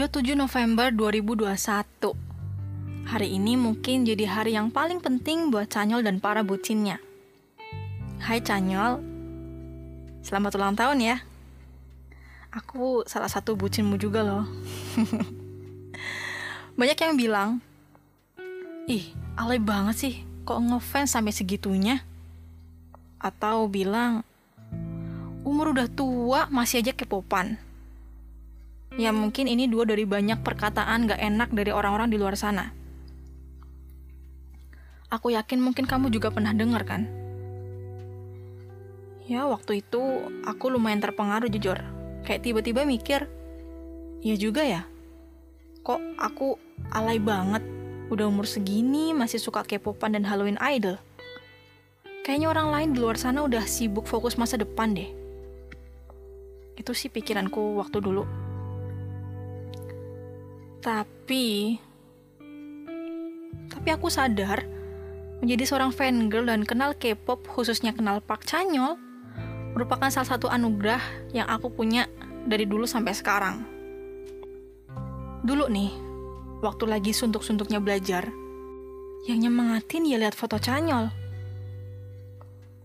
27 November 2021. Hari ini mungkin jadi hari yang paling penting buat Canyol dan para bucinnya. Hai Canyol, selamat ulang tahun ya. Aku salah satu bucinmu juga loh. Banyak yang bilang, ih alay banget sih, kok ngefans sampai segitunya? Atau bilang, umur udah tua masih aja kepopan. Ya mungkin ini dua dari banyak perkataan gak enak dari orang-orang di luar sana. Aku yakin mungkin kamu juga pernah dengar kan? Ya waktu itu aku lumayan terpengaruh jujur. Kayak tiba-tiba mikir, ya juga ya. Kok aku alay banget, udah umur segini masih suka kepopan dan Halloween idol. Kayaknya orang lain di luar sana udah sibuk fokus masa depan deh. Itu sih pikiranku waktu dulu. Tapi tapi aku sadar menjadi seorang fangirl dan kenal K-pop khususnya kenal Park Chanyeol merupakan salah satu anugerah yang aku punya dari dulu sampai sekarang. Dulu nih, waktu lagi suntuk-suntuknya belajar, yang nyemangatin ya lihat foto Chanyeol.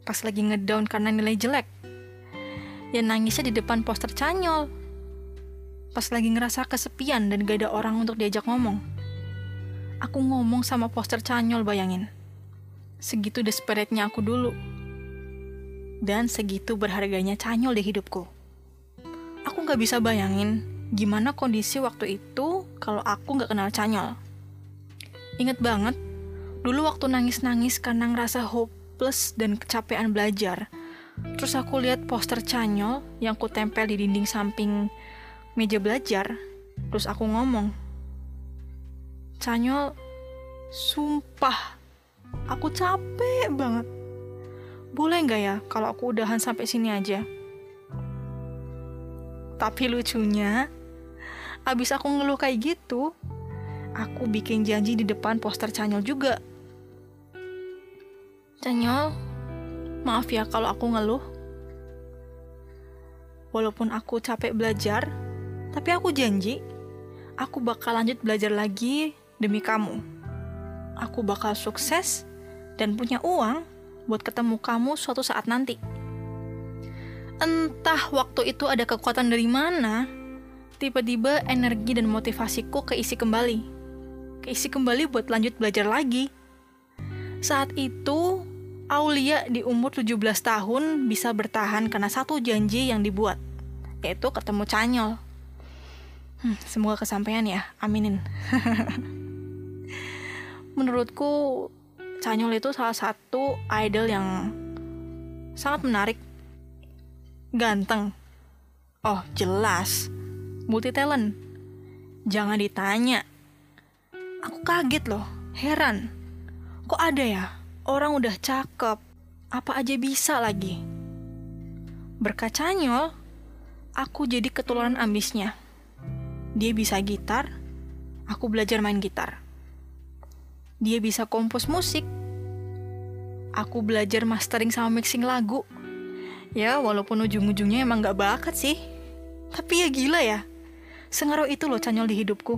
Pas lagi ngedown karena nilai jelek, ya nangisnya di depan poster Chanyeol pas lagi ngerasa kesepian dan gak ada orang untuk diajak ngomong. Aku ngomong sama poster canyol bayangin. Segitu desperate-nya aku dulu. Dan segitu berharganya canyol di hidupku. Aku gak bisa bayangin gimana kondisi waktu itu kalau aku gak kenal canyol. Ingat banget, dulu waktu nangis-nangis karena ngerasa hopeless dan kecapean belajar. Terus aku lihat poster canyol yang ku tempel di dinding samping meja belajar, terus aku ngomong, Canyol, sumpah, aku capek banget. Boleh nggak ya kalau aku udahan sampai sini aja? Tapi lucunya, abis aku ngeluh kayak gitu, aku bikin janji di depan poster Canyol juga. Canyol, maaf ya kalau aku ngeluh. Walaupun aku capek belajar, tapi aku janji, aku bakal lanjut belajar lagi demi kamu. Aku bakal sukses dan punya uang buat ketemu kamu suatu saat nanti. Entah waktu itu ada kekuatan dari mana, tiba-tiba energi dan motivasiku keisi kembali. Keisi kembali buat lanjut belajar lagi. Saat itu, Aulia di umur 17 tahun bisa bertahan karena satu janji yang dibuat, yaitu ketemu Canyol. Hmm, semoga kesampaian ya, aminin. Menurutku, Canyol itu salah satu idol yang sangat menarik. Ganteng. Oh, jelas. Multi talent. Jangan ditanya. Aku kaget loh, heran. Kok ada ya? Orang udah cakep, apa aja bisa lagi. Berkat Canyol, aku jadi ketularan ambisnya dia bisa gitar, aku belajar main gitar. Dia bisa kompos musik, aku belajar mastering sama mixing lagu. Ya, walaupun ujung-ujungnya emang gak bakat sih. Tapi ya gila ya, sengaruh itu loh Canyol di hidupku.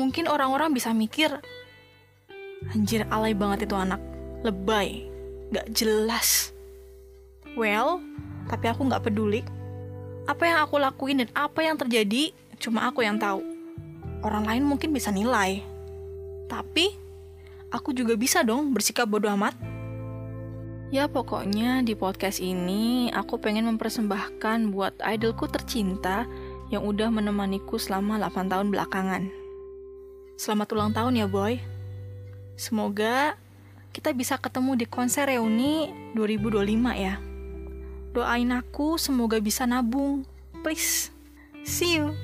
Mungkin orang-orang bisa mikir, anjir alay banget itu anak, lebay, gak jelas. Well, tapi aku gak peduli apa yang aku lakuin dan apa yang terjadi cuma aku yang tahu. Orang lain mungkin bisa nilai. Tapi aku juga bisa dong bersikap bodoh amat. Ya pokoknya di podcast ini aku pengen mempersembahkan buat idolku tercinta yang udah menemaniku selama 8 tahun belakangan. Selamat ulang tahun ya boy. Semoga kita bisa ketemu di konser reuni 2025 ya. Doain aku semoga bisa nabung. Please. See you.